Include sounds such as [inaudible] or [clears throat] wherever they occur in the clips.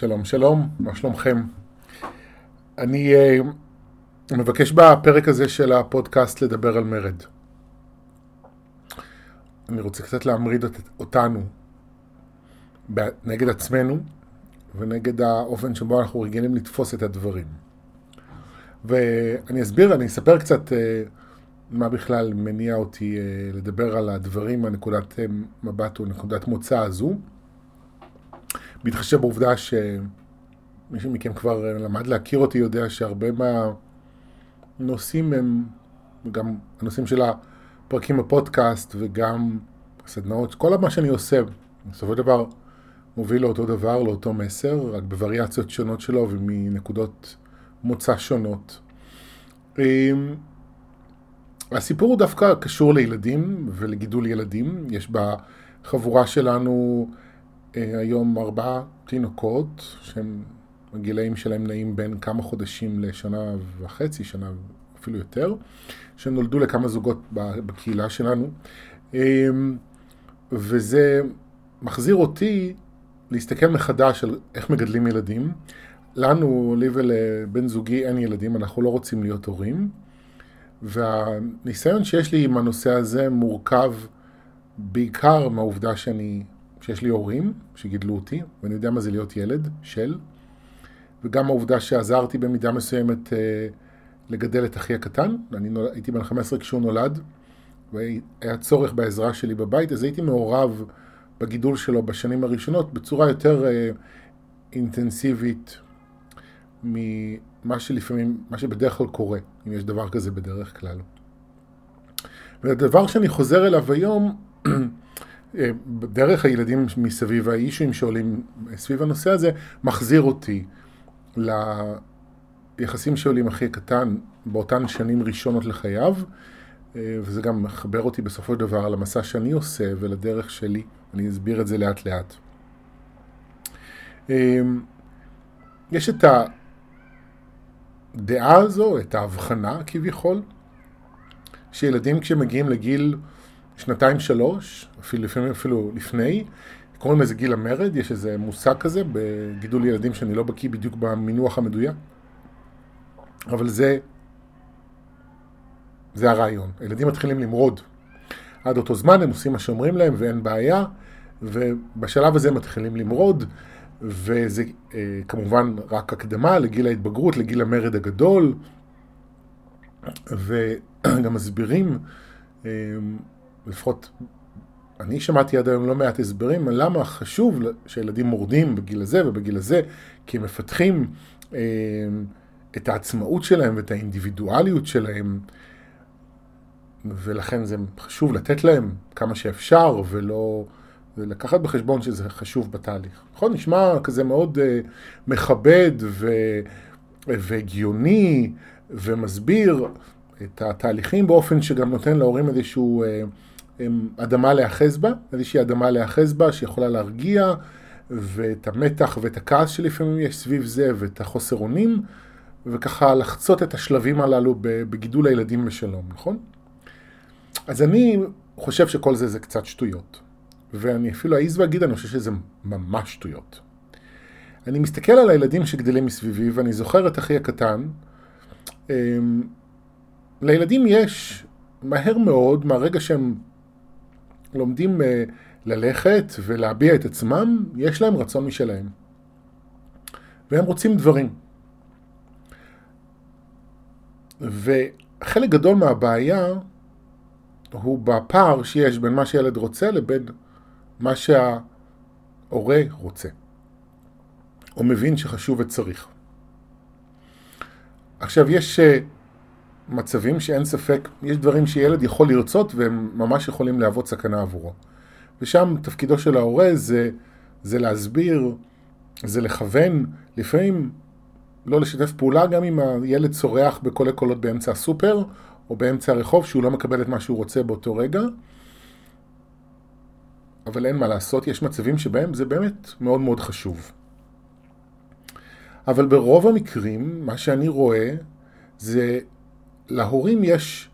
שלום, שלום, מה שלומכם? אני uh, מבקש בפרק הזה של הפודקאסט לדבר על מרד. אני רוצה קצת להמריד אותנו נגד עצמנו ונגד האופן שבו אנחנו רגילים לתפוס את הדברים. ואני אסביר, אני אספר קצת uh, מה בכלל מניע אותי uh, לדבר על הדברים מהנקודת מבט או נקודת מוצא הזו. בהתחשב בעובדה שמי מכם כבר למד להכיר אותי יודע שהרבה מהנושאים הם גם הנושאים של הפרקים בפודקאסט וגם הסדנאות, כל מה שאני עושה, בסופו של דבר מוביל לאותו דבר, לאותו מסר, רק בווריאציות שונות שלו ומנקודות מוצא שונות. אמ, הסיפור הוא דווקא קשור לילדים ולגידול ילדים. יש בחבורה שלנו אה, היום ארבעה תינוקות, שהם, הגילאים שלהם נעים בין כמה חודשים לשנה וחצי, שנה אפילו יותר, שנולדו לכמה זוגות בקהילה שלנו. אה, וזה מחזיר אותי להסתכל מחדש על איך מגדלים ילדים. לנו, לי ולבן זוגי אין ילדים, אנחנו לא רוצים להיות הורים. והניסיון שיש לי עם הנושא הזה מורכב בעיקר מהעובדה שאני שיש לי הורים שגידלו אותי, ואני יודע מה זה להיות ילד של, וגם העובדה שעזרתי במידה מסוימת אה, לגדל את אחי הקטן, אני נול... הייתי בן 15 כשהוא נולד, והיה צורך בעזרה שלי בבית, אז הייתי מעורב בגידול שלו בשנים הראשונות בצורה יותר אה, אינטנסיבית ממה שלפעמים, מה שבדרך כלל קורה, אם יש דבר כזה בדרך כלל. והדבר שאני חוזר אליו היום, [clears throat] דרך הילדים מסביב, האישויים שעולים סביב הנושא הזה, מחזיר אותי ליחסים שעולים הכי קטן באותן שנים ראשונות לחייו, אה, וזה גם מחבר אותי בסופו של דבר למסע שאני עושה ולדרך שלי, אני אסביר את זה לאט לאט. אה, יש את הדעה הזו, את ההבחנה כביכול, שילדים כשמגיעים לגיל שנתיים שלוש, אפילו לפעמים אפילו לפני, קוראים לזה גיל המרד, יש איזה מושג כזה בגידול ילדים שאני לא בקיא בדיוק במינוח המדויק, אבל זה, זה הרעיון. הילדים מתחילים למרוד. עד אותו זמן הם עושים מה שאומרים להם ואין בעיה, ובשלב הזה מתחילים למרוד, וזה אה, כמובן רק הקדמה לגיל ההתבגרות, לגיל המרד הגדול, וגם מסבירים אה, לפחות אני שמעתי עד היום לא מעט הסברים על למה חשוב שילדים מורדים בגיל הזה ובגיל הזה, כי הם מפתחים אה, את העצמאות שלהם ואת האינדיבידואליות שלהם, ולכן זה חשוב לתת להם כמה שאפשר ולא... ולקחת בחשבון שזה חשוב בתהליך. נכון? נשמע כזה מאוד אה, מכבד ו... והגיוני ומסביר את התהליכים באופן שגם נותן להורים איזשהו... אה, אדמה להיאחז בה, איזושהי אדמה להיאחז בה שיכולה להרגיע, ואת המתח ואת הכעס שלפעמים יש סביב זה, ואת החוסר אונים, וככה לחצות את השלבים הללו בגידול הילדים בשלום, נכון? אז אני חושב שכל זה זה קצת שטויות. ואני אפילו אעז ואגיד, אני חושב שזה ממש שטויות. אני מסתכל על הילדים שגדלים מסביבי, ואני זוכר את אחי הקטן. אמ, לילדים יש מהר מאוד, מהרגע שהם לומדים אה, ללכת ולהביע את עצמם, יש להם רצון משלהם. והם רוצים דברים. וחלק גדול מהבעיה הוא בפער שיש בין מה שילד רוצה לבין מה שההורה רוצה, או מבין שחשוב וצריך. עכשיו, יש אה, מצבים שאין ספק, יש דברים שילד יכול לרצות והם ממש יכולים להוות סכנה עבורו. ושם תפקידו של ההורה זה, זה להסביר, זה לכוון, לפעמים לא לשתף פעולה גם אם הילד צורח בקולי קולות באמצע הסופר או באמצע הרחוב שהוא לא מקבל את מה שהוא רוצה באותו רגע. אבל אין מה לעשות, יש מצבים שבהם זה באמת מאוד מאוד חשוב. אבל ברוב המקרים, מה שאני רואה זה להורים יש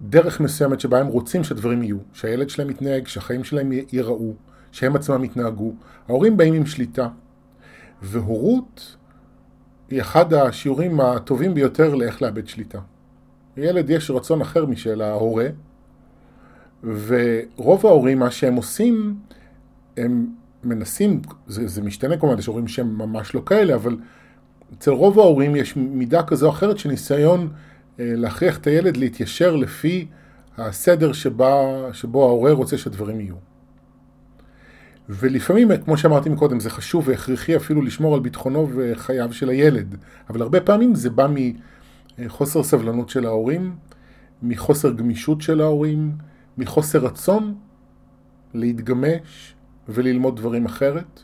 דרך מסוימת שבה הם רוצים שהדברים יהיו, שהילד שלהם יתנהג, שהחיים שלהם ייראו, שהם עצמם יתנהגו. ההורים באים עם שליטה. והורות היא אחד השיעורים הטובים ביותר לאיך לאבד שליטה. לילד יש רצון אחר משל ההורה, ורוב ההורים, מה שהם עושים, הם מנסים, זה, זה משתנה כמובן, יש הורים שהם ממש לא כאלה, אבל אצל רוב ההורים יש מידה כזו או אחרת של ניסיון אה, להכריח את הילד להתיישר לפי הסדר שבה, שבו ההורה רוצה שהדברים יהיו. ולפעמים, כמו שאמרתי מקודם, זה חשוב והכרחי אפילו לשמור על ביטחונו וחייו של הילד, אבל הרבה פעמים זה בא מחוסר סבלנות של ההורים, מחוסר גמישות של ההורים, מחוסר רצון להתגמש וללמוד דברים אחרת.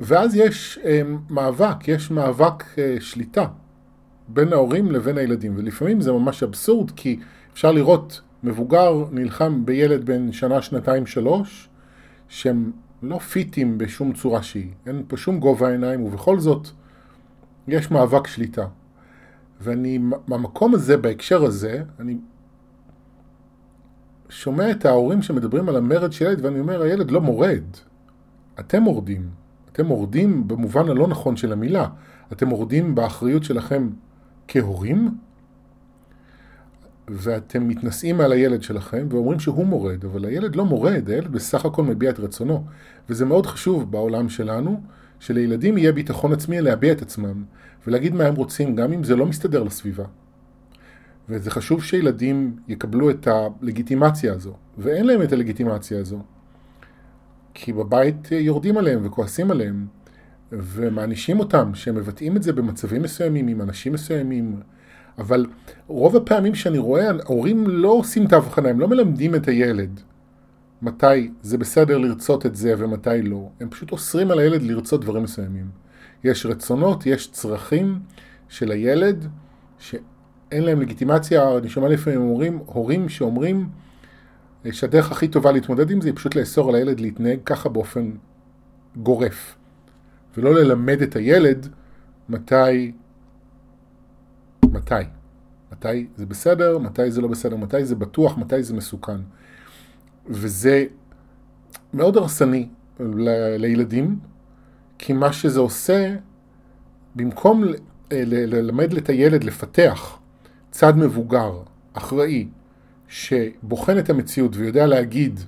ואז יש אה, מאבק, יש מאבק אה, שליטה בין ההורים לבין הילדים, ולפעמים זה ממש אבסורד, כי אפשר לראות מבוגר נלחם בילד בן שנה, שנתיים, שלוש, שהם לא פיטים בשום צורה שהיא, אין פה שום גובה העיניים, ובכל זאת יש מאבק שליטה. ואני, מהמקום הזה, בהקשר הזה, אני שומע את ההורים שמדברים על המרד של ילד, ואני אומר, הילד לא מורד. אתם מורדים. אתם מורדים במובן הלא נכון של המילה. אתם מורדים באחריות שלכם כהורים, ואתם מתנשאים על הילד שלכם ואומרים שהוא מורד, אבל הילד לא מורד, הילד בסך הכל מביע את רצונו. וזה מאוד חשוב בעולם שלנו, שלילדים יהיה ביטחון עצמי להביע את עצמם, ולהגיד מה הם רוצים, גם אם זה לא מסתדר לסביבה. וזה חשוב שילדים יקבלו את הלגיטימציה הזו, ואין להם את הלגיטימציה הזו. כי בבית יורדים עליהם וכועסים עליהם, ומענישים אותם שהם מבטאים את זה במצבים מסוימים, עם אנשים מסוימים, אבל רוב הפעמים שאני רואה, ההורים לא עושים את ההבחנה, הם לא מלמדים את הילד מתי זה בסדר לרצות את זה ומתי לא. הם פשוט אוסרים על הילד לרצות דברים מסוימים. יש רצונות, יש צרכים של הילד שאין להם לגיטימציה, אני שומע לפעמים הורים, הורים שאומרים שהדרך הכי טובה להתמודד עם זה היא פשוט לאסור על הילד להתנהג ככה באופן גורף. ולא ללמד את הילד מתי מתי. מתי זה בסדר, מתי זה לא בסדר, מתי זה בטוח, מתי זה מסוכן. וזה מאוד הרסני ל- לילדים, כי מה שזה עושה, במקום ללמד את הילד לפתח צד מבוגר, אחראי, שבוחן את המציאות ויודע להגיד,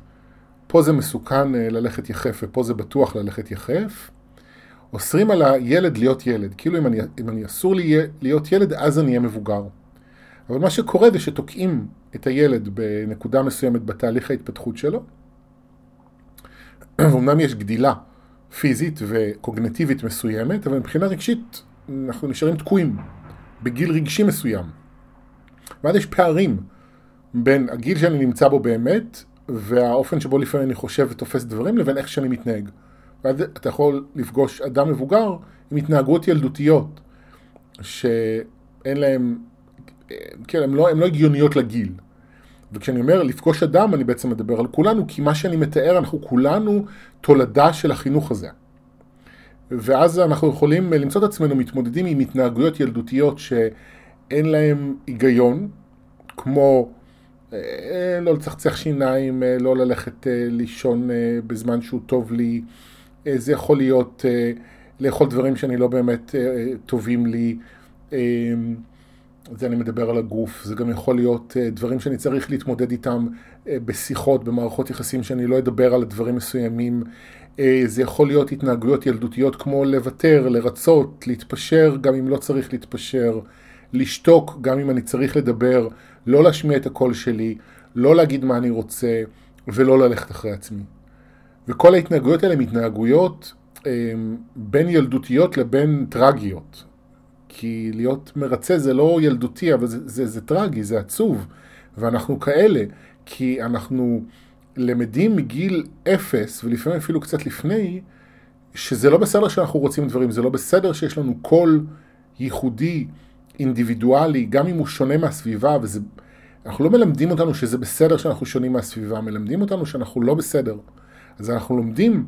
פה זה מסוכן אה, ללכת יחף ופה זה בטוח ללכת יחף, אוסרים על הילד להיות ילד. כאילו אם אני, אם אני אסור לי להיות ילד, אז אני אהיה מבוגר. אבל מה שקורה זה שתוקעים את הילד בנקודה מסוימת בתהליך ההתפתחות שלו. [clears throat] אמנם יש גדילה פיזית וקוגנטיבית מסוימת, אבל מבחינה רגשית אנחנו נשארים תקועים בגיל רגשי מסוים. ואז יש פערים בין הגיל שאני נמצא בו באמת, והאופן שבו לפעמים אני חושב ותופס דברים, לבין איך שאני מתנהג. ואז אתה יכול לפגוש אדם מבוגר עם התנהגות ילדותיות, שאין להם, כן, הן לא, לא הגיוניות לגיל. וכשאני אומר לפגוש אדם, אני בעצם מדבר על כולנו, כי מה שאני מתאר, אנחנו כולנו תולדה של החינוך הזה. ואז אנחנו יכולים למצוא את עצמנו מתמודדים עם התנהגויות ילדותיות שאין להם היגיון, כמו לא לצחצח שיניים, אה, לא ללכת אה, לישון בזמן שהוא טוב לי, זה יכול להיות לאכול דברים שאני לא באמת טובים לי, זה אני מדבר על הגוף, זה גם יכול להיות דברים שאני צריך להתמודד איתם בשיחות, במערכות יחסים שאני לא אדבר על דברים מסוימים, זה יכול להיות התנהגויות ילדותיות כמו לוותר, לרצות, להתפשר גם אם לא צריך להתפשר, לשתוק גם אם אני צריך לדבר, לא להשמיע את הקול שלי, לא להגיד מה אני רוצה ולא ללכת אחרי עצמי. וכל ההתנהגויות האלה הן התנהגויות אמ, בין ילדותיות לבין טרגיות. כי להיות מרצה זה לא ילדותי, אבל זה, זה, זה טרגי, זה עצוב. ואנחנו כאלה, כי אנחנו למדים מגיל אפס, ולפעמים אפילו קצת לפני, שזה לא בסדר שאנחנו רוצים דברים, זה לא בסדר שיש לנו קול ייחודי, אינדיבידואלי, גם אם הוא שונה מהסביבה, וזה... אנחנו לא מלמדים אותנו שזה בסדר שאנחנו שונים מהסביבה, מלמדים אותנו שאנחנו לא בסדר. אז אנחנו לומדים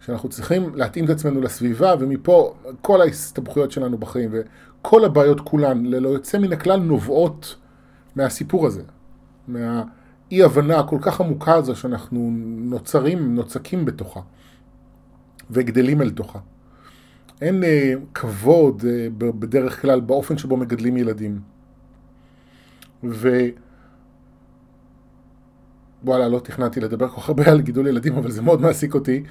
שאנחנו צריכים להתאים את עצמנו לסביבה, ומפה כל ההסתבכויות שלנו בחיים וכל הבעיות כולן, ללא יוצא מן הכלל, נובעות מהסיפור הזה, מהאי הבנה הכל כך עמוקה הזו שאנחנו נוצרים, נוצקים בתוכה. וגדלים אל תוכה. אין אה, כבוד אה, בדרך כלל באופן שבו מגדלים ילדים. ו... וואלה, לא תכננתי לדבר כל כך הרבה על גידול ילדים, אבל זה מאוד מעסיק אותי.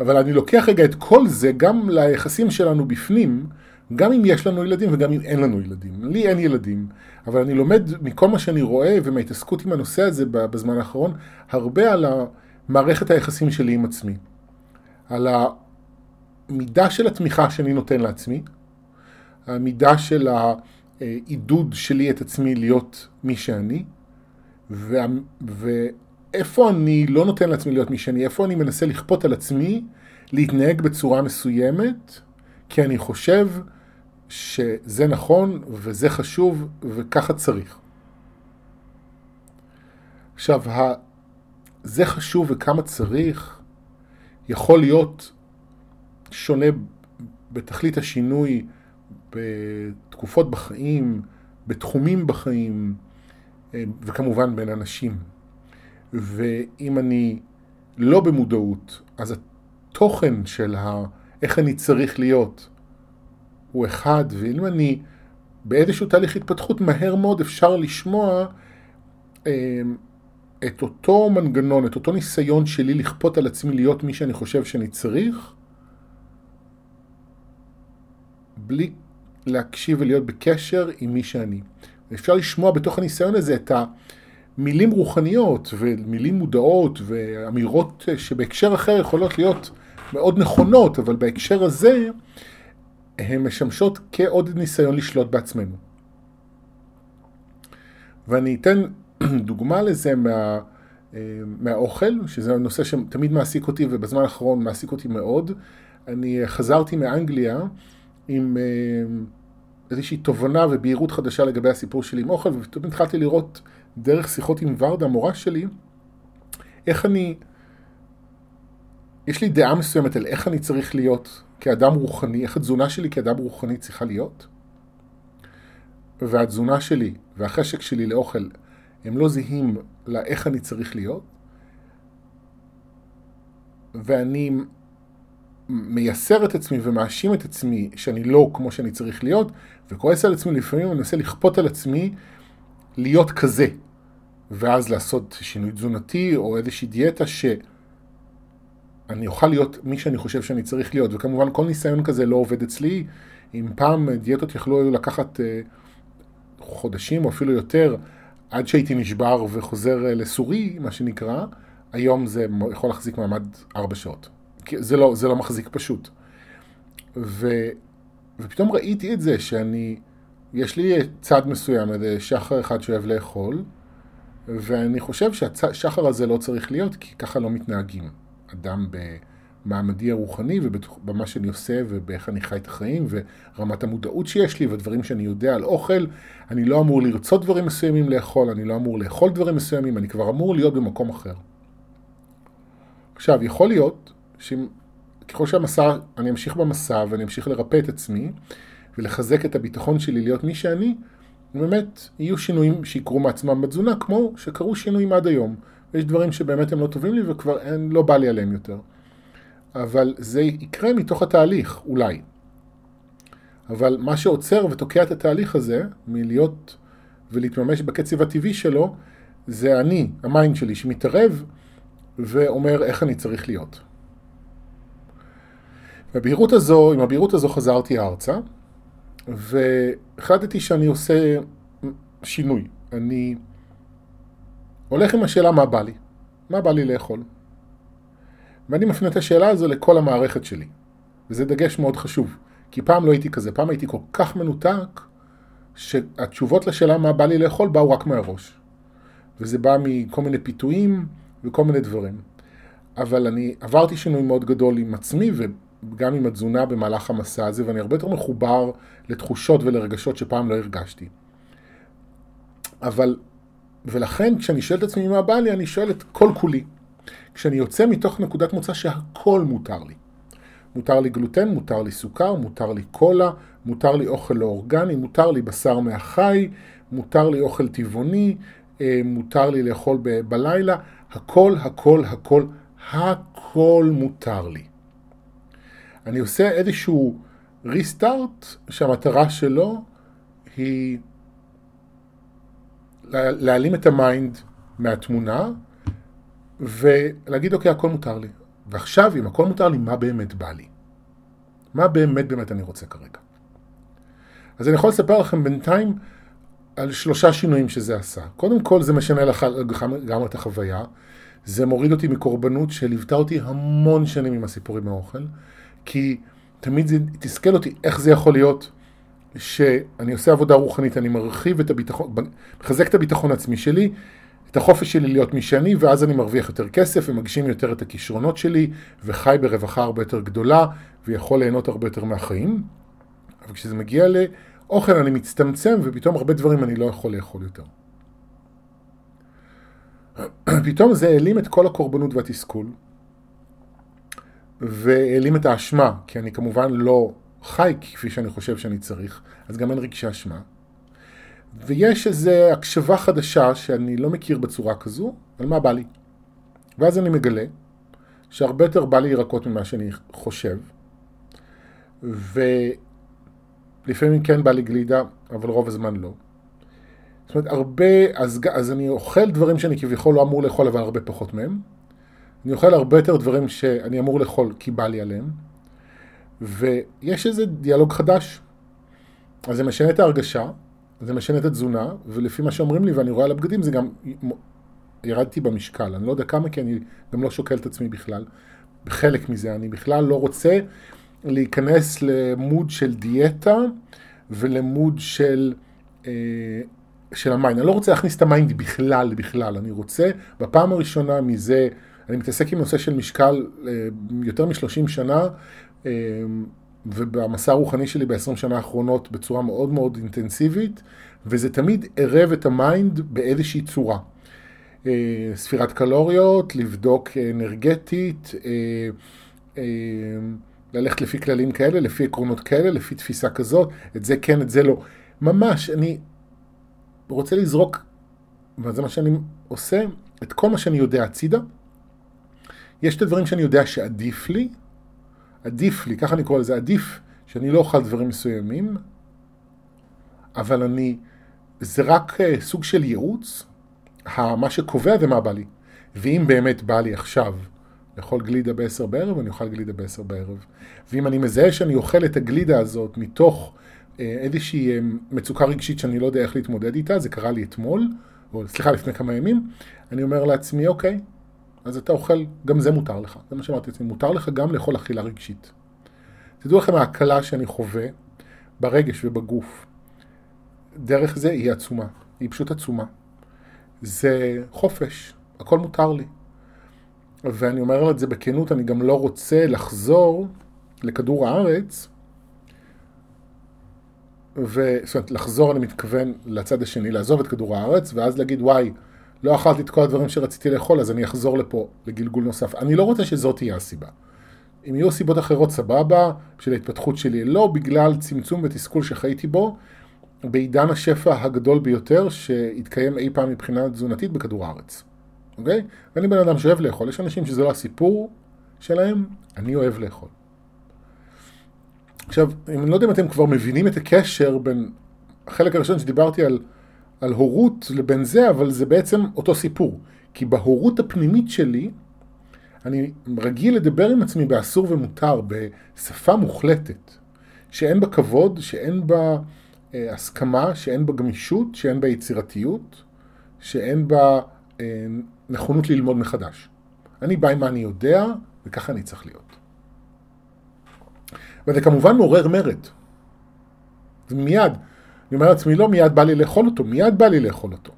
אבל אני לוקח רגע את כל זה גם ליחסים שלנו בפנים, גם אם יש לנו ילדים וגם אם אין לנו ילדים. לי אין ילדים, אבל אני לומד מכל מה שאני רואה ומהתעסקות עם הנושא הזה בזמן האחרון, הרבה על מערכת היחסים שלי עם עצמי. על המידה של התמיכה שאני נותן לעצמי, המידה של העידוד שלי את עצמי להיות מי שאני, וה, ואיפה אני לא נותן לעצמי להיות מי שאני, איפה אני מנסה לכפות על עצמי להתנהג בצורה מסוימת, כי אני חושב שזה נכון וזה חשוב וככה צריך. עכשיו, זה חשוב וכמה צריך יכול להיות שונה בתכלית השינוי בתקופות בחיים, בתחומים בחיים, אה, וכמובן בין אנשים. ואם אני לא במודעות, אז התוכן של ה... איך אני צריך להיות הוא אחד, ואם אני באיזשהו תהליך התפתחות, מהר מאוד אפשר לשמוע אה, את אותו מנגנון, את אותו ניסיון שלי לכפות על עצמי להיות מי שאני חושב שאני צריך, בלי להקשיב ולהיות בקשר עם מי שאני. אפשר לשמוע בתוך הניסיון הזה את המילים רוחניות ומילים מודעות ואמירות שבהקשר אחר יכולות להיות מאוד נכונות, אבל בהקשר הזה הן משמשות כעוד ניסיון לשלוט בעצמנו. ואני אתן [clears throat] דוגמה לזה מה, מהאוכל, שזה נושא שתמיד מעסיק אותי ובזמן האחרון מעסיק אותי מאוד. אני חזרתי מאנגליה עם אה, איזושהי תובנה ובהירות חדשה לגבי הסיפור שלי עם אוכל, ופתאום התחלתי לראות דרך שיחות עם ורדה, המורה שלי, איך אני, יש לי דעה מסוימת על איך אני צריך להיות כאדם רוחני, איך התזונה שלי כאדם רוחני צריכה להיות, והתזונה שלי והחשק שלי לאוכל הם לא זהים לאיך אני צריך להיות, ואני מייסר את עצמי ומאשים את עצמי שאני לא כמו שאני צריך להיות, וכועס על עצמי לפעמים אני מנסה לכפות על עצמי להיות כזה, ואז לעשות שינוי תזונתי או איזושהי דיאטה שאני אוכל להיות מי שאני חושב שאני צריך להיות, וכמובן כל ניסיון כזה לא עובד אצלי. אם פעם דיאטות יכלו לקחת אה, חודשים או אפילו יותר עד שהייתי נשבר וחוזר אה, לסורי, מה שנקרא, היום זה יכול להחזיק מעמד ארבע שעות. זה לא, זה לא מחזיק פשוט. ו, ופתאום ראיתי את זה שאני, יש לי צד מסוים, איזה שחר אחד שאוהב לאכול, ואני חושב שהשחר הזה לא צריך להיות, כי ככה לא מתנהגים. אדם במעמדי הרוחני ובמה שאני עושה ובאיך אני חי את החיים ורמת המודעות שיש לי והדברים שאני יודע על אוכל, אני לא אמור לרצות דברים מסוימים לאכול, אני לא אמור לאכול דברים מסוימים, אני כבר אמור להיות במקום אחר. עכשיו, יכול להיות שככל שהמסע, אני אמשיך במסע ואני אמשיך לרפא את עצמי ולחזק את הביטחון שלי להיות מי שאני, באמת יהיו שינויים שיקרו מעצמם בתזונה, כמו שקרו שינויים עד היום. יש דברים שבאמת הם לא טובים לי וכבר אין, לא בא לי עליהם יותר. אבל זה יקרה מתוך התהליך, אולי. אבל מה שעוצר ותוקע את התהליך הזה מלהיות ולהתממש בקצב הטבעי שלו, זה אני, ה mind שלי, שמתערב ואומר איך אני צריך להיות. בבהירות הזו, עם הבהירות הזו חזרתי ארצה, והחלטתי שאני עושה שינוי. אני הולך עם השאלה מה בא לי, מה בא לי לאכול. ואני מפנה את השאלה הזו לכל המערכת שלי. וזה דגש מאוד חשוב, כי פעם לא הייתי כזה, פעם הייתי כל כך מנותק, שהתשובות לשאלה מה בא לי לאכול באו רק מהראש. וזה בא מכל מיני פיתויים וכל מיני דברים. אבל אני עברתי שינוי מאוד גדול עם עצמי וגם עם התזונה במהלך המסע הזה, ואני הרבה יותר מחובר לתחושות ולרגשות שפעם לא הרגשתי. אבל, ולכן כשאני שואל את עצמי מה בא לי, אני שואל את כל כולי. כשאני יוצא מתוך נקודת מוצא שהכל מותר לי. מותר לי גלוטן, מותר לי סוכר, מותר לי קולה, מותר לי אוכל לא אורגני, מותר לי בשר מהחי, מותר לי אוכל טבעוני, אה, מותר לי לאכול ב- בלילה, הכל, הכל, הכל, הכל מותר לי. אני עושה איזשהו restart שהמטרה שלו היא להעלים את ה mind מהתמונה ולהגיד אוקיי הכל מותר לי ועכשיו אם הכל מותר לי מה באמת בא לי מה באמת באמת אני רוצה כרגע אז אני יכול לספר לכם בינתיים על שלושה שינויים שזה עשה. קודם כל זה משנה לך גם את החוויה. זה מוריד אותי מקורבנות שליוותה אותי המון שנים עם הסיפורים מהאוכל, כי תמיד זה תסכל אותי איך זה יכול להיות שאני עושה עבודה רוחנית, אני מרחיב את הביטחון, מחזק את הביטחון העצמי שלי, את החופש שלי להיות מי שאני, ואז אני מרוויח יותר כסף ומגשים יותר את הכישרונות שלי, וחי ברווחה הרבה יותר גדולה, ויכול ליהנות הרבה יותר מהחיים. אבל כשזה מגיע לאוכל אני מצטמצם, ופתאום הרבה דברים אני לא יכול לאכול יותר. [clears throat] פתאום זה העלים את כל הקורבנות והתסכול, והעלים את האשמה, כי אני כמובן לא חי כפי שאני חושב שאני צריך, אז גם אין רגשי אשמה. ויש איזו הקשבה חדשה שאני לא מכיר בצורה כזו, על מה בא לי. ואז אני מגלה שהרבה יותר בא לי ירקות ממה שאני חושב, ולפעמים כן בא לי גלידה, אבל רוב הזמן לא. זאת אומרת, הרבה, אז, אז אני אוכל דברים שאני כביכול לא אמור לאכול, אבל הרבה פחות מהם. אני אוכל הרבה יותר דברים שאני אמור לאכול כי בא לי עליהם. ויש איזה דיאלוג חדש. אז זה משנה את ההרגשה, זה משנה את התזונה, ולפי מה שאומרים לי ואני רואה על הבגדים זה גם, ירדתי במשקל, אני לא יודע כמה כי אני גם לא שוקל את עצמי בכלל. בחלק מזה, אני בכלל לא רוצה להיכנס למוד של דיאטה ולמוד של, אה, של ה mind. אני לא רוצה להכניס את ה mind בכלל, בכלל. אני רוצה, בפעם הראשונה מזה, אני מתעסק עם נושא של משקל אה, יותר מ-30 שנה, אה, ובמסע הרוחני שלי ב-20 שנה האחרונות בצורה מאוד מאוד אינטנסיבית, וזה תמיד ערב את ה mind באיזושהי צורה. אה, ספירת קלוריות, לבדוק אנרגטית, ללכת לפי כללים כאלה, לפי עקרונות כאלה, לפי תפיסה כזאת, את זה כן, את זה לא. ממש, אני רוצה לזרוק, וזה מה שאני עושה, את כל מה שאני יודע הצידה. יש את הדברים שאני יודע שעדיף לי, עדיף לי, ככה אני קורא לזה, עדיף שאני לא אוכל דברים מסוימים, אבל אני, זה רק אה, סוג של ייעוץ, מה שקובע זה מה בא לי. ואם באמת בא לי עכשיו לאכול גלידה בעשר בערב, אני אוכל גלידה בעשר בערב. ואם אני מזהה שאני אוכל את הגלידה הזאת מתוך אה, איזושהי אה, מצוקה רגשית שאני לא יודע איך להתמודד איתה, זה קרה לי אתמול, או סליחה, לפני כמה ימים, אני אומר לעצמי, אוקיי, אז אתה אוכל, גם זה מותר לך. זה מה שאמרתי לעצמי, מותר לך גם לאכול אכילה רגשית. תדעו לכם, ההקלה שאני חווה ברגש ובגוף, דרך זה היא עצומה. היא פשוט עצומה. זה חופש, הכל מותר לי. ואני אומר את זה בכנות, אני גם לא רוצה לחזור לכדור הארץ, ו... זאת אומרת, לחזור, אני מתכוון לצד השני, לעזוב את כדור הארץ, ואז להגיד, וואי, לא אכלתי את כל הדברים שרציתי לאכול, אז אני אחזור לפה לגלגול נוסף. אני לא רוצה שזאת תהיה הסיבה. אם יהיו סיבות אחרות, סבבה, בשביל ההתפתחות שלי, לא בגלל צמצום ותסכול שחייתי בו, בעידן השפע הגדול ביותר שהתקיים אי פעם מבחינה תזונתית בכדור הארץ. אוקיי? ואני בן אדם שאוהב לאכול. יש אנשים שזה לא הסיפור שלהם, אני אוהב לאכול. עכשיו, אני לא יודע אם אתם כבר מבינים את הקשר בין החלק הראשון שדיברתי על על הורות לבין זה, אבל זה בעצם אותו סיפור. כי בהורות הפנימית שלי, אני רגיל לדבר עם עצמי באסור ומותר, בשפה מוחלטת, שאין בה כבוד, שאין בה אה, הסכמה, שאין בה גמישות, שאין בה יצירתיות, שאין בה אה, נכונות ללמוד מחדש. אני בא עם מה אני יודע, וככה אני צריך להיות. וזה כמובן מעורר מרד. זה מיד, אני אומר לעצמי, לא, מיד בא לי לאכול אותו, מיד בא לי לאכול אותו.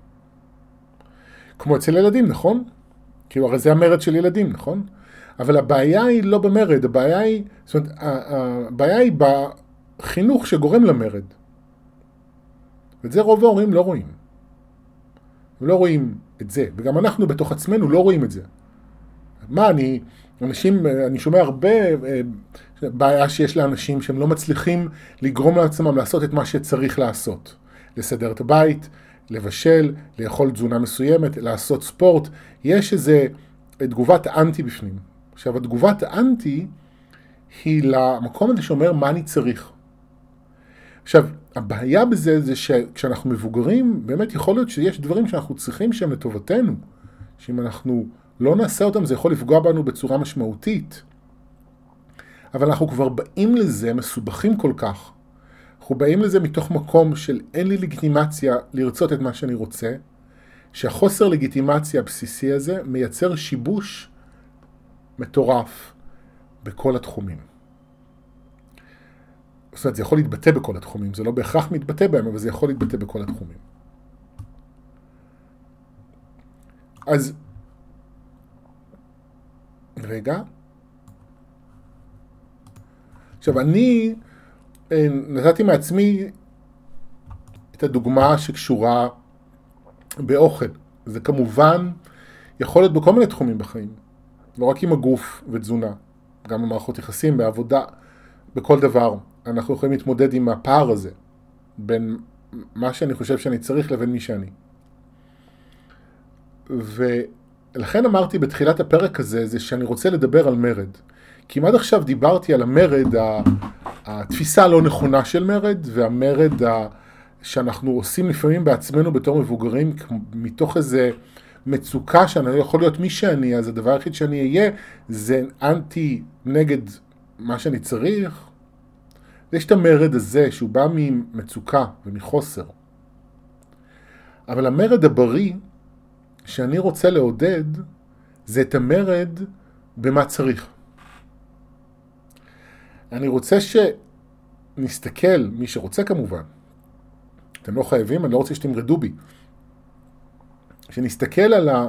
כמו אצל ילדים, נכון? כאילו, הרי זה המרד של ילדים, נכון? אבל הבעיה היא לא במרד, הבעיה היא, זאת אומרת, הבעיה היא בחינוך שגורם למרד. ואת זה רוב ההורים לא רואים. הם לא רואים את זה, וגם אנחנו בתוך עצמנו לא רואים את זה. מה, אני, אנשים, אני שומע הרבה אה, בעיה שיש לאנשים שהם לא מצליחים לגרום לעצמם לעשות את מה שצריך לעשות. לסדר את הבית, לבשל, לאכול תזונה מסוימת, לעשות ספורט. יש איזה תגובת אנטי בפנים. עכשיו, התגובת האנטי היא למקום הזה שאומר מה אני צריך. עכשיו, הבעיה בזה זה שכשאנחנו מבוגרים, באמת יכול להיות שיש דברים שאנחנו צריכים שהם לטובתנו, שאם אנחנו לא נעשה אותם זה יכול לפגוע בנו בצורה משמעותית. אבל אנחנו כבר באים לזה מסובכים כל כך. אנחנו באים לזה מתוך מקום של אין לי לגיטימציה לרצות את מה שאני רוצה, שהחוסר לגיטימציה הבסיסי הזה מייצר שיבוש מטורף בכל התחומים. זאת אומרת, זה יכול להתבטא בכל התחומים, זה לא בהכרח מתבטא בהם, אבל זה יכול להתבטא בכל התחומים. אז, רגע. עכשיו, אני אה, נתתי מעצמי את הדוגמה שקשורה באוכל. זה כמובן יכול להיות בכל מיני תחומים בחיים. לא רק עם הגוף ותזונה, גם במערכות יחסים, בעבודה, בכל דבר. אנחנו יכולים להתמודד עם הפער הזה בין מה שאני חושב שאני צריך לבין מי שאני. ולכן אמרתי בתחילת הפרק הזה, זה שאני רוצה לדבר על מרד. כי אם עד עכשיו דיברתי על המרד, התפיסה הלא נכונה של מרד, והמרד. שאנחנו עושים לפעמים בעצמנו בתור מבוגרים, מתוך איזה מצוקה שאני לא יכול להיות מי שאני, אז הדבר היחיד שאני אהיה זה אנטי נגד מה שאני צריך. יש את המרד הזה שהוא בא ממצוקה ומחוסר. אבל המרד הבריא שאני רוצה לעודד זה את המרד במה צריך. אני רוצה שנסתכל, מי שרוצה כמובן, אתם לא חייבים, אני לא רוצה שתמרדו בי, שנסתכל על ה...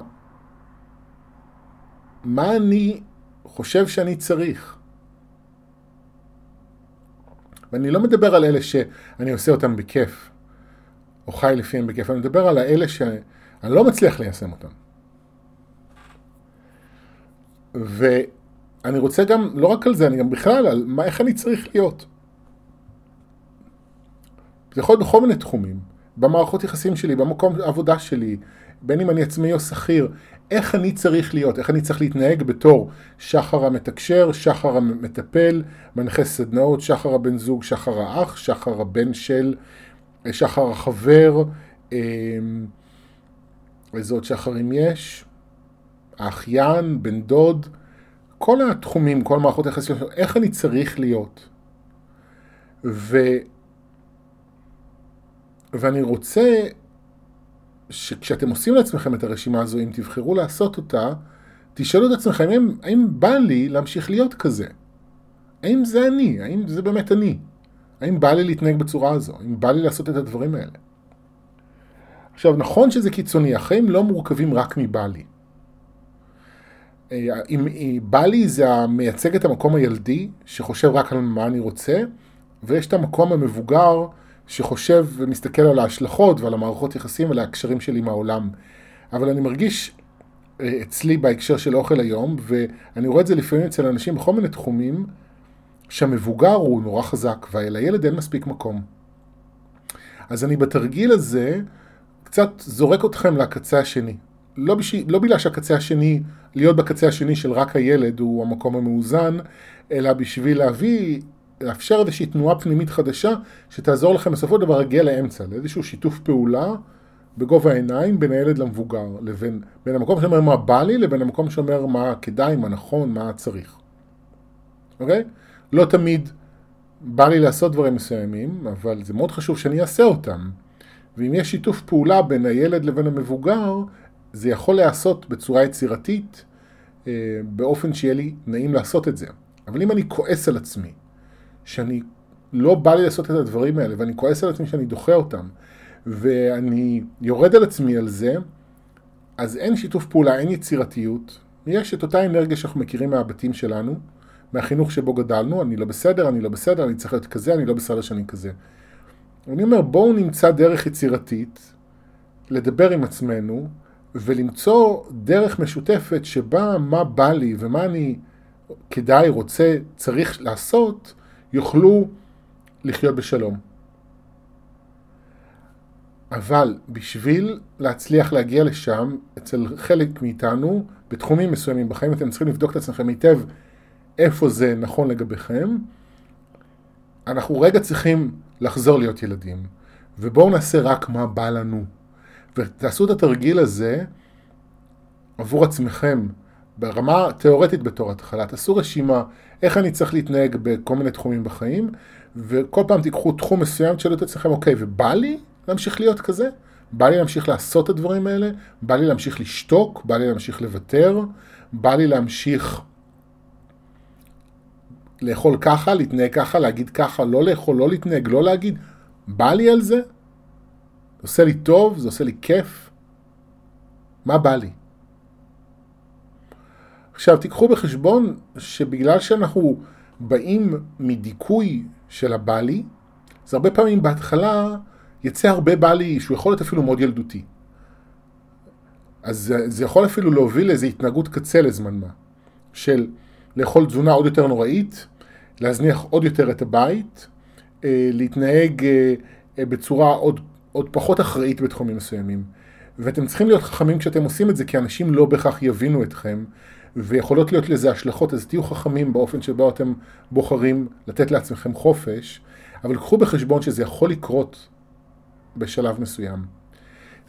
מה אני חושב שאני צריך. ואני לא מדבר על אלה שאני עושה אותם בכיף, או חי לפיהם בכיף, אני מדבר על האלה שאני לא מצליח ליישם אותם. ואני רוצה גם, לא רק על זה, אני גם בכלל, על מה, איך אני צריך להיות. זה יכול להיות בכל מיני תחומים, במערכות יחסים שלי, במקום העבודה שלי, בין אם אני עצמאי או שכיר, איך אני צריך להיות, איך אני צריך להתנהג בתור שחר המתקשר, שחר המטפל, מנחה סדנאות, שחר הבן זוג, שחר האח, שחר הבן של, שחר החבר, אמ, איזה עוד שחרים יש? האחיין, בן דוד, כל התחומים, כל מערכות היחסים, איך אני צריך להיות. ו... ואני רוצה שכשאתם עושים לעצמכם את הרשימה הזו, אם תבחרו לעשות אותה, תשאלו את עצמכם, האם, האם בא לי להמשיך להיות כזה? האם זה אני? האם זה באמת אני? האם בא לי להתנהג בצורה הזו? האם בא לי לעשות את הדברים האלה? עכשיו, נכון שזה קיצוני, החיים לא מורכבים רק מבא לי. אם בא לי זה המייצג את המקום הילדי, שחושב רק על מה אני רוצה, ויש את המקום המבוגר, שחושב ומסתכל על ההשלכות ועל המערכות יחסים ועל ההקשרים שלי עם העולם. אבל אני מרגיש אה, אצלי בהקשר של אוכל היום, ואני רואה את זה לפעמים אצל אנשים בכל מיני תחומים, שהמבוגר הוא נורא חזק, ולילד אין מספיק מקום. אז אני בתרגיל הזה קצת זורק אתכם לקצה השני. לא. לא בגלל שהקצה השני, להיות בקצה השני של רק הילד הוא המקום המאוזן, אלא בשביל להביא לאפשר איזושהי תנועה פנימית חדשה שתעזור לכם בסופו של דבר להגיע לאמצע, לאיזשהו שיתוף פעולה בגובה העיניים בין הילד למבוגר, לבין בין המקום שאומר מה בא לי לבין המקום שאומר מה כדאי, מה נכון, מה צריך. אוקיי? לא תמיד בא לי לעשות דברים מסוימים, אבל זה מאוד חשוב שאני אעשה אותם. ואם יש שיתוף פעולה בין הילד לבין המבוגר, זה יכול להיעשות בצורה יצירתית, אה, באופן שיהיה לי נעים לעשות את זה. אבל אם אני כועס על עצמי, שאני לא בא לי לעשות את הדברים האלה, ואני כועס על עצמי שאני דוחה אותם, ואני יורד על עצמי על זה, אז אין שיתוף פעולה, אין יצירתיות. יש את אותה אנרגיה שאנחנו מכירים מהבתים שלנו, מהחינוך שבו גדלנו, אני לא בסדר, אני לא בסדר, אני צריך להיות כזה, אני לא בסדר שאני כזה. אני אומר, בואו נמצא דרך יצירתית לדבר עם עצמנו, ולמצוא דרך משותפת שבה מה בא לי ומה אני כדאי, רוצה, צריך לעשות, יוכלו לחיות בשלום. אבל בשביל להצליח להגיע לשם, אצל חלק מאיתנו, בתחומים מסוימים בחיים, אתם צריכים לבדוק את עצמכם היטב איפה זה נכון לגביכם, אנחנו רגע צריכים לחזור להיות ילדים, ובואו נעשה רק מה בא לנו. ותעשו את התרגיל הזה עבור עצמכם, ברמה תיאורטית בתור התחלה. תעשו רשימה איך אני צריך להתנהג בכל מיני תחומים בחיים, וכל פעם תיקחו תחום מסוים, תשאלו את עצמכם, אוקיי, ובא לי להמשיך להיות כזה? בא לי להמשיך לעשות את הדברים האלה? בא לי להמשיך לשתוק? בא לי להמשיך לוותר? בא לי להמשיך לאכול ככה, להתנהג ככה, להגיד ככה, לא לאכול, לא להתנהג, לא להגיד? בא לי על זה? זה עושה לי טוב? זה עושה לי כיף? מה בא לי? עכשיו, תיקחו בחשבון שבגלל שאנחנו באים מדיכוי של הבא לי, אז הרבה פעמים בהתחלה יצא הרבה בא לי שהוא יכול להיות אפילו מאוד ילדותי. אז זה, זה יכול אפילו להוביל לאיזו התנהגות קצה לזמן מה, של לאכול תזונה עוד יותר נוראית, להזניח עוד יותר את הבית, אה, להתנהג אה, אה, בצורה עוד, עוד פחות אחראית בתחומים מסוימים. ואתם צריכים להיות חכמים כשאתם עושים את זה, כי אנשים לא בהכרח יבינו אתכם, ויכולות להיות לזה השלכות, אז תהיו חכמים באופן שבו אתם בוחרים לתת לעצמכם חופש, אבל קחו בחשבון שזה יכול לקרות בשלב מסוים.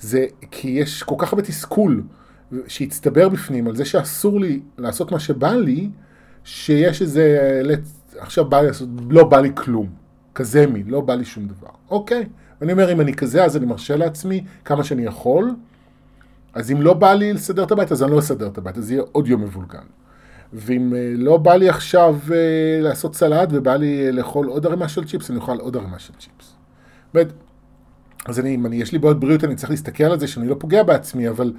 זה כי יש כל כך הרבה תסכול שהצטבר בפנים על זה שאסור לי לעשות מה שבא לי, שיש איזה, עכשיו בא לי לעשות, לא בא לי כלום. כזה מין, לא בא לי שום דבר. אוקיי. אני אומר, אם אני כזה, אז אני מרשה לעצמי כמה שאני יכול, אז אם לא בא לי לסדר את הבית, אז אני לא אסדר את הבית, אז יהיה עוד יום מבולגן. ואם אה, לא בא לי עכשיו אה, לעשות סלט ובא לי לאכול עוד ערימה של צ'יפס, אני אוכל עוד ערימה של צ'יפס. באמת, אז אני, אם אני, יש לי בעיות בריאות, אני צריך להסתכל על זה שאני לא פוגע בעצמי, אבל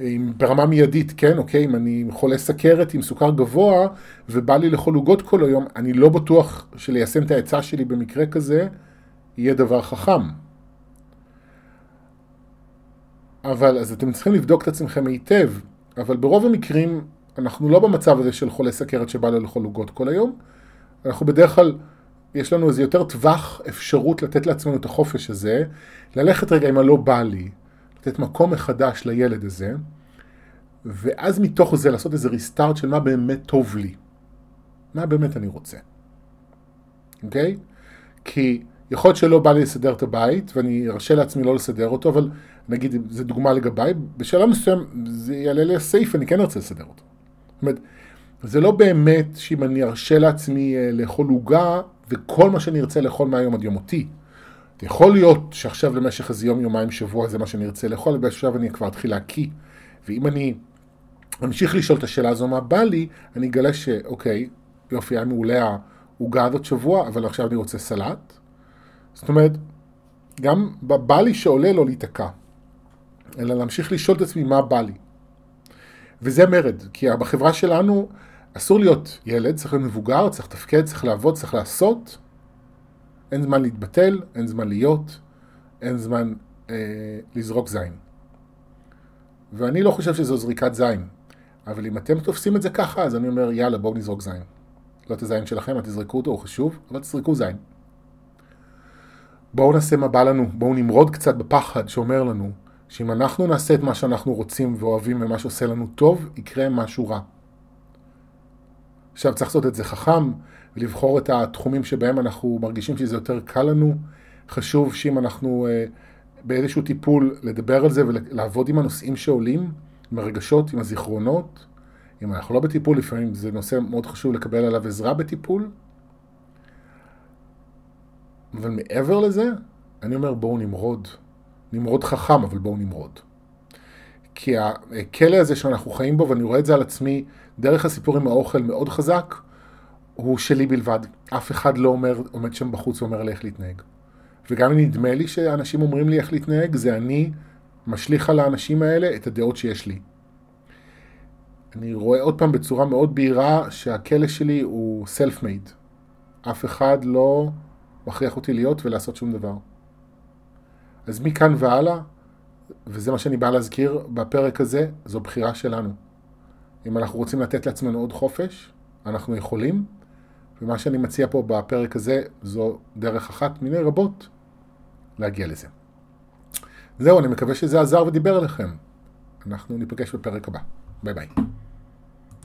אה, אם ברמה מיידית, כן, אוקיי, אם אני חולה סכרת עם סוכר גבוה ובא לי לאכול עוגות כל היום, אני לא בטוח שליישם את העצה שלי במקרה כזה יהיה דבר חכם. אבל אז אתם צריכים לבדוק את עצמכם היטב, אבל ברוב המקרים אנחנו לא במצב הזה של חולה סכרת שבא לו לאכול עוגות כל היום, אנחנו בדרך כלל, יש לנו איזה יותר טווח אפשרות לתת לעצמנו את החופש הזה, ללכת רגע עם הלא בא לי, לתת מקום מחדש לילד הזה, ואז מתוך זה לעשות איזה ריסטארט של מה באמת טוב לי, מה באמת אני רוצה, אוקיי? Okay? כי יכול להיות שלא בא לי לסדר את הבית, ואני ארשה לעצמי לא לסדר אותו, אבל נגיד, זו דוגמה לגביי, בשלב מסוים זה יעלה לי הסעיף, אני כן ארצה לסדר אותו. זאת אומרת, זה לא באמת שאם אני ארשה לעצמי אה, לאכול עוגה, וכל מה שאני ארצה לאכול מהיום עד יום מותי. יכול להיות שעכשיו למשך איזה יום, יומיים, שבוע זה מה שאני ארצה לאכול, ובשלב אני כבר אתחיל להקיא. ואם אני אמשיך לשאול את השאלה הזו מה בא לי, אני אגלה שאוקיי, יופי, היה מעולה העוגה הזאת שבוע, אבל עכשיו אני רוצה סלט. זאת אומרת, גם בא לי שעולה לו להיתקע, אלא להמשיך לשאול את עצמי מה בא לי. וזה מרד, כי בחברה שלנו אסור להיות ילד, צריך להיות מבוגר, צריך לתפקד, צריך לעבוד, צריך לעשות. אין זמן להתבטל, אין זמן להיות, אין זמן אה, לזרוק זין. ואני לא חושב שזו זריקת זין, אבל אם אתם תופסים את זה ככה, אז אני אומר, יאללה, בואו נזרוק זין. לא את הזין שלכם, אל תזרקו אותו, הוא חשוב, אבל תזרקו זין. בואו נעשה מה בא לנו, בואו נמרוד קצת בפחד שאומר לנו שאם אנחנו נעשה את מה שאנחנו רוצים ואוהבים ומה שעושה לנו טוב, יקרה משהו רע. עכשיו צריך לעשות את זה חכם, ולבחור את התחומים שבהם אנחנו מרגישים שזה יותר קל לנו. חשוב שאם אנחנו אה, באיזשהו טיפול, לדבר על זה ולעבוד עם הנושאים שעולים, עם הרגשות, עם הזיכרונות. אם אנחנו לא בטיפול, לפעמים זה נושא מאוד חשוב לקבל עליו עזרה בטיפול. אבל מעבר לזה, אני אומר בואו נמרוד. נמרוד חכם, אבל בואו נמרוד. כי הכלא הזה שאנחנו חיים בו, ואני רואה את זה על עצמי דרך הסיפור עם האוכל מאוד חזק, הוא שלי בלבד. אף אחד לא אומר, עומד שם בחוץ ואומר לי איך להתנהג. וגם אם נדמה לי שאנשים אומרים לי איך להתנהג, זה אני משליך על האנשים האלה את הדעות שיש לי. אני רואה עוד פעם בצורה מאוד בהירה שהכלא שלי הוא self-made. אף אחד לא מכריח אותי להיות ולעשות שום דבר. אז מכאן והלאה, וזה מה שאני בא להזכיר בפרק הזה, זו בחירה שלנו. אם אנחנו רוצים לתת לעצמנו עוד חופש, אנחנו יכולים, ומה שאני מציע פה בפרק הזה, זו דרך אחת מיני רבות להגיע לזה. זהו, אני מקווה שזה עזר ודיבר אליכם. אנחנו ניפגש בפרק הבא. ביי ביי.